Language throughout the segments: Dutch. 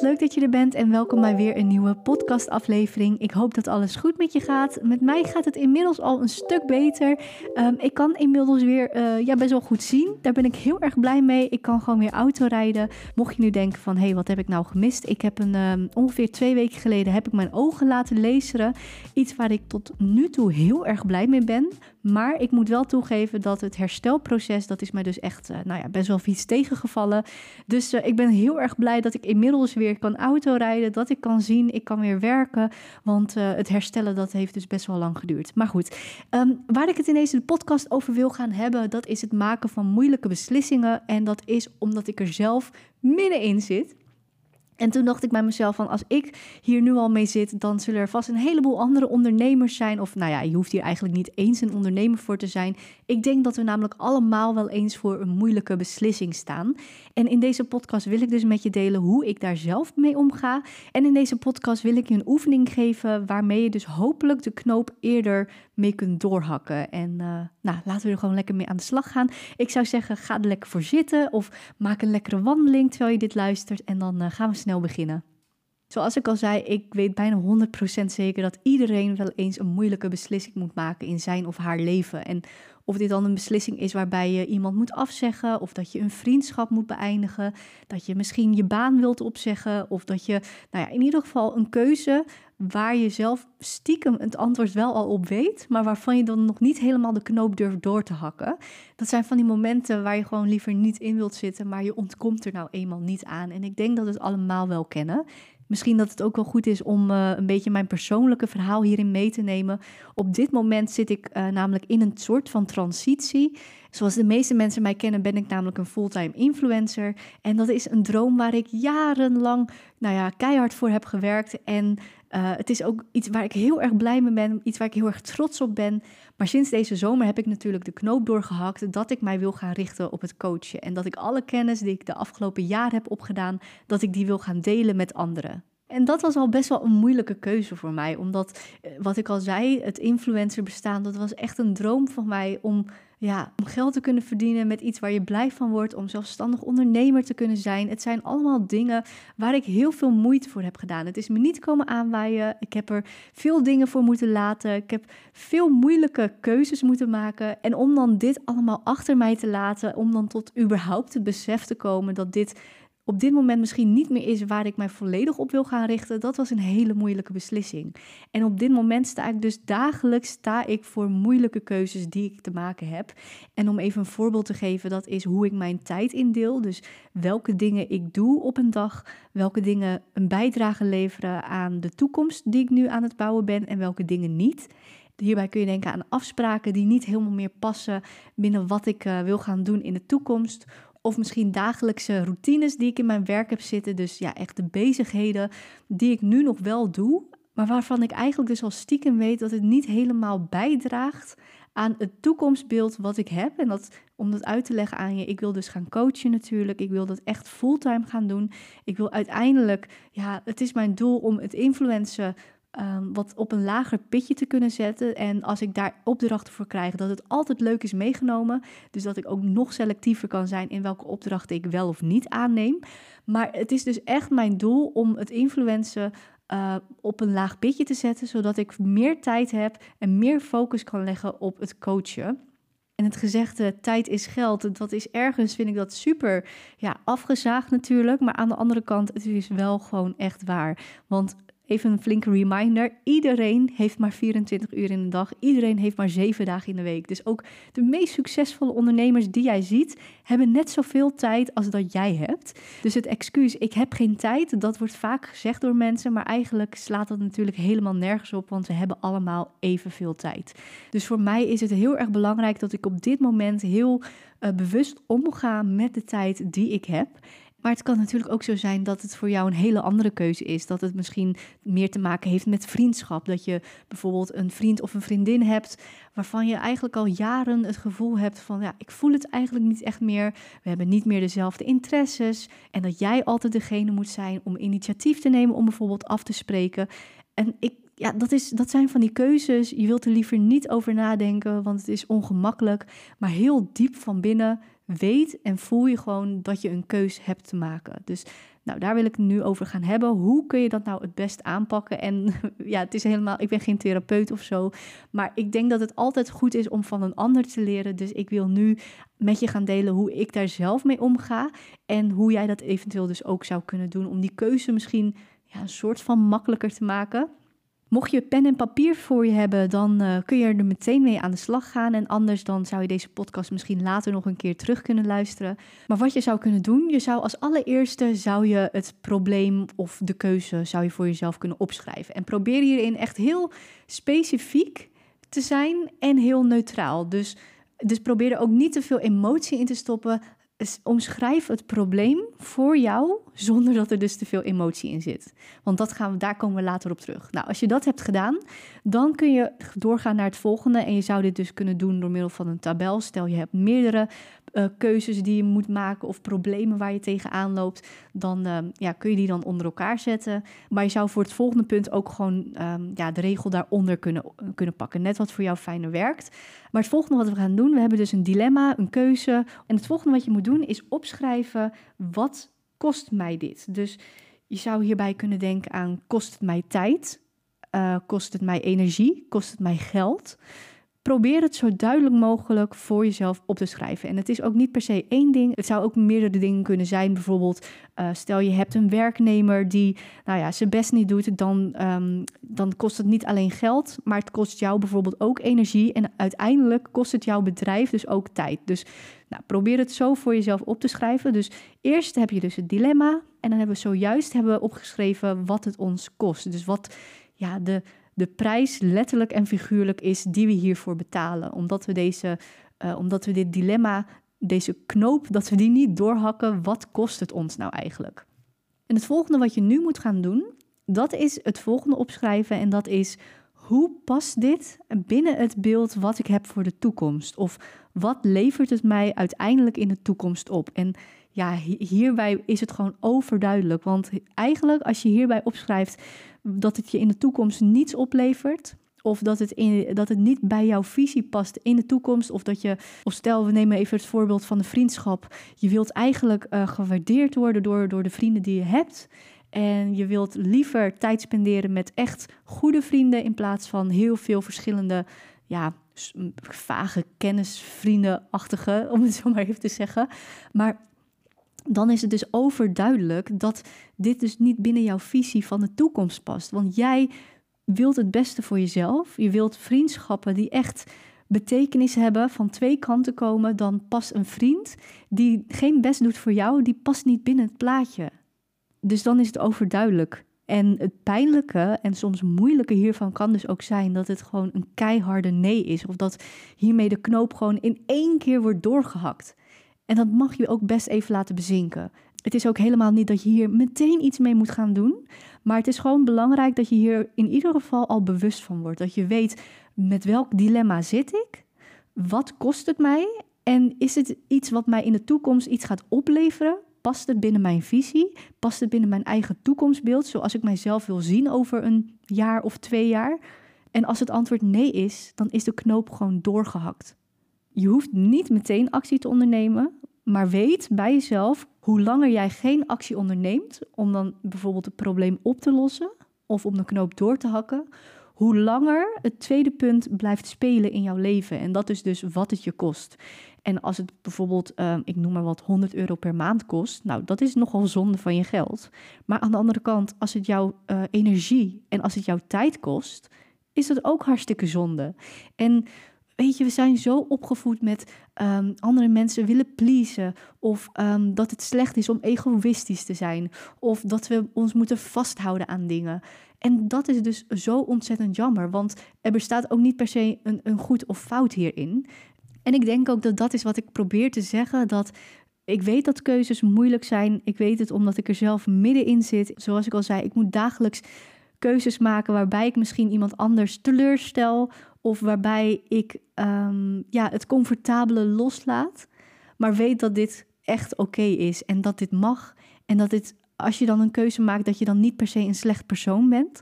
leuk dat je er bent en welkom bij weer een nieuwe podcastaflevering. Ik hoop dat alles goed met je gaat. Met mij gaat het inmiddels al een stuk beter. Um, ik kan inmiddels weer uh, ja, best wel goed zien. Daar ben ik heel erg blij mee. Ik kan gewoon weer auto rijden. Mocht je nu denken van, hé, hey, wat heb ik nou gemist? Ik heb een, um, ongeveer twee weken geleden heb ik mijn ogen laten lezen. Iets waar ik tot nu toe heel erg blij mee ben. Maar ik moet wel toegeven dat het herstelproces, dat is mij dus echt, uh, nou ja, best wel iets tegengevallen. Dus uh, ik ben heel erg blij dat ik inmiddels weer kan autorijden, dat ik kan zien, ik kan weer werken. Want uh, het herstellen, dat heeft dus best wel lang geduurd. Maar goed, um, waar ik het in deze podcast over wil gaan hebben, dat is het maken van moeilijke beslissingen. En dat is omdat ik er zelf middenin zit. En toen dacht ik bij mezelf van als ik hier nu al mee zit, dan zullen er vast een heleboel andere ondernemers zijn. Of nou ja, je hoeft hier eigenlijk niet eens een ondernemer voor te zijn. Ik denk dat we namelijk allemaal wel eens voor een moeilijke beslissing staan. En in deze podcast wil ik dus met je delen hoe ik daar zelf mee omga. En in deze podcast wil ik je een oefening geven waarmee je dus hopelijk de knoop eerder mee kunt doorhakken. En uh, nou, laten we er gewoon lekker mee aan de slag gaan. Ik zou zeggen, ga er lekker voor zitten of maak een lekkere wandeling terwijl je dit luistert. En dan uh, gaan we snel beginnen. Zoals ik al zei, ik weet bijna 100% zeker dat iedereen wel eens een moeilijke beslissing moet maken in zijn of haar leven. En of dit dan een beslissing is waarbij je iemand moet afzeggen, of dat je een vriendschap moet beëindigen, dat je misschien je baan wilt opzeggen, of dat je, nou ja, in ieder geval een keuze waar je zelf stiekem het antwoord wel al op weet, maar waarvan je dan nog niet helemaal de knoop durft door te hakken. Dat zijn van die momenten waar je gewoon liever niet in wilt zitten, maar je ontkomt er nou eenmaal niet aan. En ik denk dat we het allemaal wel kennen. Misschien dat het ook wel goed is om uh, een beetje mijn persoonlijke verhaal hierin mee te nemen. Op dit moment zit ik uh, namelijk in een soort van transitie. Zoals de meeste mensen mij kennen, ben ik namelijk een fulltime influencer. En dat is een droom waar ik jarenlang nou ja, keihard voor heb gewerkt. En uh, het is ook iets waar ik heel erg blij mee ben, iets waar ik heel erg trots op ben. Maar sinds deze zomer heb ik natuurlijk de knoop doorgehakt dat ik mij wil gaan richten op het coachen. En dat ik alle kennis die ik de afgelopen jaar heb opgedaan, dat ik die wil gaan delen met anderen. En dat was al best wel een moeilijke keuze voor mij, omdat wat ik al zei, het influencer bestaan, dat was echt een droom van mij om ja, om geld te kunnen verdienen met iets waar je blij van wordt, om zelfstandig ondernemer te kunnen zijn. Het zijn allemaal dingen waar ik heel veel moeite voor heb gedaan. Het is me niet komen aanwaaien. Ik heb er veel dingen voor moeten laten. Ik heb veel moeilijke keuzes moeten maken. En om dan dit allemaal achter mij te laten, om dan tot überhaupt het besef te komen dat dit op dit moment misschien niet meer is waar ik mij volledig op wil gaan richten, dat was een hele moeilijke beslissing. En op dit moment sta ik dus dagelijks sta ik voor moeilijke keuzes die ik te maken heb. En om even een voorbeeld te geven, dat is hoe ik mijn tijd indeel. Dus welke dingen ik doe op een dag, welke dingen een bijdrage leveren aan de toekomst die ik nu aan het bouwen ben en welke dingen niet. Hierbij kun je denken aan afspraken die niet helemaal meer passen binnen wat ik uh, wil gaan doen in de toekomst. Of misschien dagelijkse routines die ik in mijn werk heb zitten. Dus ja, echt de bezigheden die ik nu nog wel doe. Maar waarvan ik eigenlijk dus al stiekem weet dat het niet helemaal bijdraagt aan het toekomstbeeld wat ik heb. En dat, om dat uit te leggen aan je, ik wil dus gaan coachen natuurlijk. Ik wil dat echt fulltime gaan doen. Ik wil uiteindelijk, ja, het is mijn doel om het influencen um, wat op een lager pitje te kunnen zetten. En als ik daar opdrachten voor krijg, dat het altijd leuk is meegenomen. Dus dat ik ook nog selectiever kan zijn in welke opdrachten ik wel of niet aanneem. Maar het is dus echt mijn doel om het influencen uh, op een laag pitje te zetten, zodat ik meer tijd heb en meer focus kan leggen op het coachen. En het gezegde tijd is geld, dat is ergens, vind ik dat super ja, afgezaagd natuurlijk. Maar aan de andere kant, het is wel gewoon echt waar. Want Even een flinke reminder: iedereen heeft maar 24 uur in de dag. Iedereen heeft maar 7 dagen in de week. Dus ook de meest succesvolle ondernemers die jij ziet, hebben net zoveel tijd als dat jij hebt. Dus het excuus, ik heb geen tijd, dat wordt vaak gezegd door mensen. Maar eigenlijk slaat dat natuurlijk helemaal nergens op, want we hebben allemaal evenveel tijd. Dus voor mij is het heel erg belangrijk dat ik op dit moment heel uh, bewust omga met de tijd die ik heb. Maar het kan natuurlijk ook zo zijn dat het voor jou een hele andere keuze is. Dat het misschien meer te maken heeft met vriendschap. Dat je bijvoorbeeld een vriend of een vriendin hebt waarvan je eigenlijk al jaren het gevoel hebt van ja, ik voel het eigenlijk niet echt meer. We hebben niet meer dezelfde interesses. En dat jij altijd degene moet zijn om initiatief te nemen om bijvoorbeeld af te spreken. En ik, ja, dat, is, dat zijn van die keuzes. Je wilt er liever niet over nadenken, want het is ongemakkelijk. Maar heel diep van binnen weet en voel je gewoon dat je een keus hebt te maken. Dus Nou, daar wil ik nu over gaan hebben. Hoe kun je dat nou het best aanpakken? En ja, het is helemaal, ik ben geen therapeut of zo, maar ik denk dat het altijd goed is om van een ander te leren. Dus ik wil nu met je gaan delen hoe ik daar zelf mee omga en hoe jij dat eventueel dus ook zou kunnen doen om die keuze misschien ja, een soort van makkelijker te maken. Mocht je pen en papier voor je hebben, dan uh, kun je er meteen mee aan de slag gaan. En anders dan zou je deze podcast misschien later nog een keer terug kunnen luisteren. Maar wat je zou kunnen doen, je zou als allereerste zou je het probleem of de keuze zou je voor jezelf kunnen opschrijven. En probeer hierin echt heel specifiek te zijn en heel neutraal. Dus, dus probeer er ook niet te veel emotie in te stoppen omschrijf het probleem voor jou zonder dat er dus te veel emotie in zit. Want dat gaan we, daar komen we later op terug. Nou, als je dat hebt gedaan, dan kun je doorgaan naar het volgende. En je zou dit dus kunnen doen door middel van een tabel. Stel je hebt meerdere uh, keuzes die je moet maken of problemen waar je tegenaan loopt, dan uh, ja, kun je die dan onder elkaar zetten. Maar je zou voor het volgende punt ook gewoon um, ja, de regel daaronder kunnen, kunnen pakken. Net wat voor jou fijner werkt. Maar het volgende wat we gaan doen, we hebben dus een dilemma, een keuze. En het volgende wat je moet doen is opschrijven wat kost mij dit. Dus je zou hierbij kunnen denken aan kost het mij tijd, uh, kost het mij energie, kost het mij geld probeer het zo duidelijk mogelijk voor jezelf op te schrijven. En het is ook niet per se één ding. Het zou ook meerdere dingen kunnen zijn. Bijvoorbeeld, uh, stel je hebt een werknemer die nou ja, zijn best niet doet, dan, um, dan kost het niet alleen geld, maar het kost jou bijvoorbeeld ook energie. En uiteindelijk kost het jouw bedrijf dus ook tijd. Dus nou, probeer het zo voor jezelf op te schrijven. Dus eerst heb je dus het dilemma. En dan hebben we zojuist hebben we opgeschreven wat het ons kost. Dus wat ja, de de prijs letterlijk en figuurlijk is die we hiervoor betalen. Omdat we, deze, uh, omdat we dit dilemma, deze knoop, dat we die niet doorhakken. Wat kost het ons nou eigenlijk? En het volgende wat je nu moet gaan doen, dat is het volgende opschrijven. En dat is hoe past dit binnen het beeld wat ik heb voor de toekomst? Of wat levert het mij uiteindelijk in de toekomst op? En ja, hierbij is het gewoon overduidelijk. Want eigenlijk, als je hierbij opschrijft dat het je in de toekomst niets oplevert. Of dat het, in, dat het niet bij jouw visie past in de toekomst. Of dat je, of stel, we nemen even het voorbeeld van de vriendschap. Je wilt eigenlijk uh, gewaardeerd worden door, door de vrienden die je hebt. En je wilt liever tijd spenderen met echt goede vrienden. In plaats van heel veel verschillende, ja, vage kennisvriendenachtige, om het zo maar even te zeggen. Maar dan is het dus overduidelijk dat dit dus niet binnen jouw visie van de toekomst past. Want jij wilt het beste voor jezelf. Je wilt vriendschappen die echt betekenis hebben, van twee kanten komen. Dan past een vriend die geen best doet voor jou, die past niet binnen het plaatje. Dus dan is het overduidelijk. En het pijnlijke en soms moeilijke hiervan kan dus ook zijn dat het gewoon een keiharde nee is. Of dat hiermee de knoop gewoon in één keer wordt doorgehakt. En dat mag je ook best even laten bezinken. Het is ook helemaal niet dat je hier meteen iets mee moet gaan doen. Maar het is gewoon belangrijk dat je hier in ieder geval al bewust van wordt. Dat je weet met welk dilemma zit ik? Wat kost het mij? En is het iets wat mij in de toekomst iets gaat opleveren? Past het binnen mijn visie? Past het binnen mijn eigen toekomstbeeld, zoals ik mijzelf wil zien over een jaar of twee jaar? En als het antwoord nee is, dan is de knoop gewoon doorgehakt. Je hoeft niet meteen actie te ondernemen, maar weet bij jezelf hoe langer jij geen actie onderneemt om dan bijvoorbeeld het probleem op te lossen of om de knoop door te hakken, hoe langer het tweede punt blijft spelen in jouw leven. En dat is dus wat het je kost. En als het bijvoorbeeld, uh, ik noem maar wat, 100 euro per maand kost, nou dat is nogal zonde van je geld. Maar aan de andere kant, als het jouw uh, energie en als het jouw tijd kost, is dat ook hartstikke zonde. En weet je, we zijn zo opgevoed met um, andere mensen willen pleasen. Of um, dat het slecht is om egoïstisch te zijn. Of dat we ons moeten vasthouden aan dingen. En dat is dus zo ontzettend jammer. Want er bestaat ook niet per se een, een goed of fout hierin. En ik denk ook dat dat is wat ik probeer te zeggen. Dat ik weet dat keuzes moeilijk zijn. Ik weet het omdat ik er zelf middenin zit. Zoals ik al zei, ik moet dagelijks keuzes maken waarbij ik misschien iemand anders teleurstel of waarbij ik um, ja, het comfortabele loslaat, maar weet dat dit echt oké is en dat dit mag. En dat dit, als je dan een keuze maakt, dat je dan niet per se een slecht persoon bent.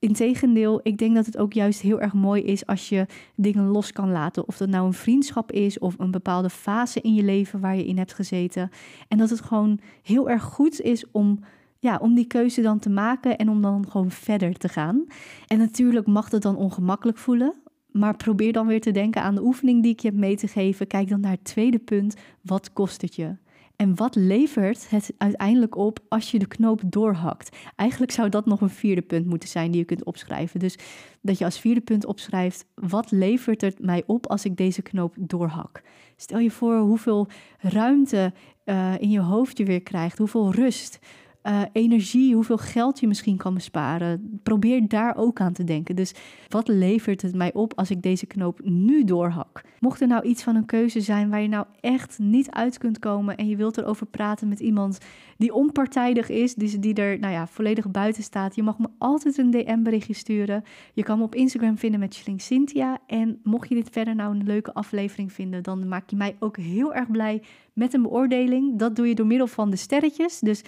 Integendeel, ik denk dat het ook juist heel erg mooi is als je dingen los kan laten. Of dat nou een vriendschap is of een bepaalde fase in je leven waar je in hebt gezeten. En dat het gewoon heel erg goed is om, ja, om die keuze dan te maken en om dan gewoon verder te gaan. En natuurlijk mag het dan ongemakkelijk voelen. Maar probeer dan weer te denken aan de oefening die ik je heb mee te geven. Kijk dan naar het tweede punt. Wat kost het je? En wat levert het uiteindelijk op als je de knoop doorhakt? Eigenlijk zou dat nog een vierde punt moeten zijn die je kunt opschrijven. Dus dat je als vierde punt opschrijft: wat levert het mij op als ik deze knoop doorhak? Stel je voor hoeveel ruimte uh, in je hoofd je weer krijgt, hoeveel rust, uh, energie, hoeveel geld je misschien kan besparen. Probeer daar ook aan te denken. Dus wat levert het mij op als ik deze knoop nu doorhak? Mocht er nou iets van een keuze zijn waar je nou echt niet uit kunt komen en je wilt erover praten met iemand die onpartijdig is, dus die er nou ja, volledig buiten staat, je mag me altijd een DM-berichtje sturen. Je kan me op Instagram vinden met Schling Cynthia. En mocht je dit verder nou een leuke aflevering vinden, dan maak je mij ook heel erg blij met een beoordeling. Dat doe je door middel van de sterretjes. Dus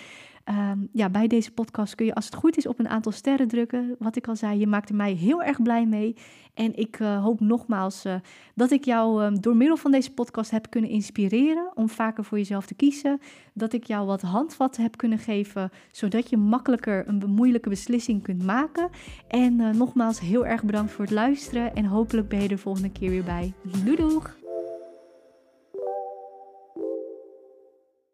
Ehm, ja, bij deze podcast kun je als het goed is op een aantal sterren drukken. Wat ik al zei, je maakte mij heel erg blij mee. En ik uh, hoop nogmaals uh, dat ik jou um, door middel van deze podcast heb kunnen inspireren om vaker voor jezelf te kiezen. Dat ik jou wat handvatten heb kunnen geven, zodat je makkelijker een moeilijke beslissing kunt maken. En uh, nogmaals heel erg bedankt voor het luisteren en hopelijk ben je er volgende keer weer bij. Doei doeg!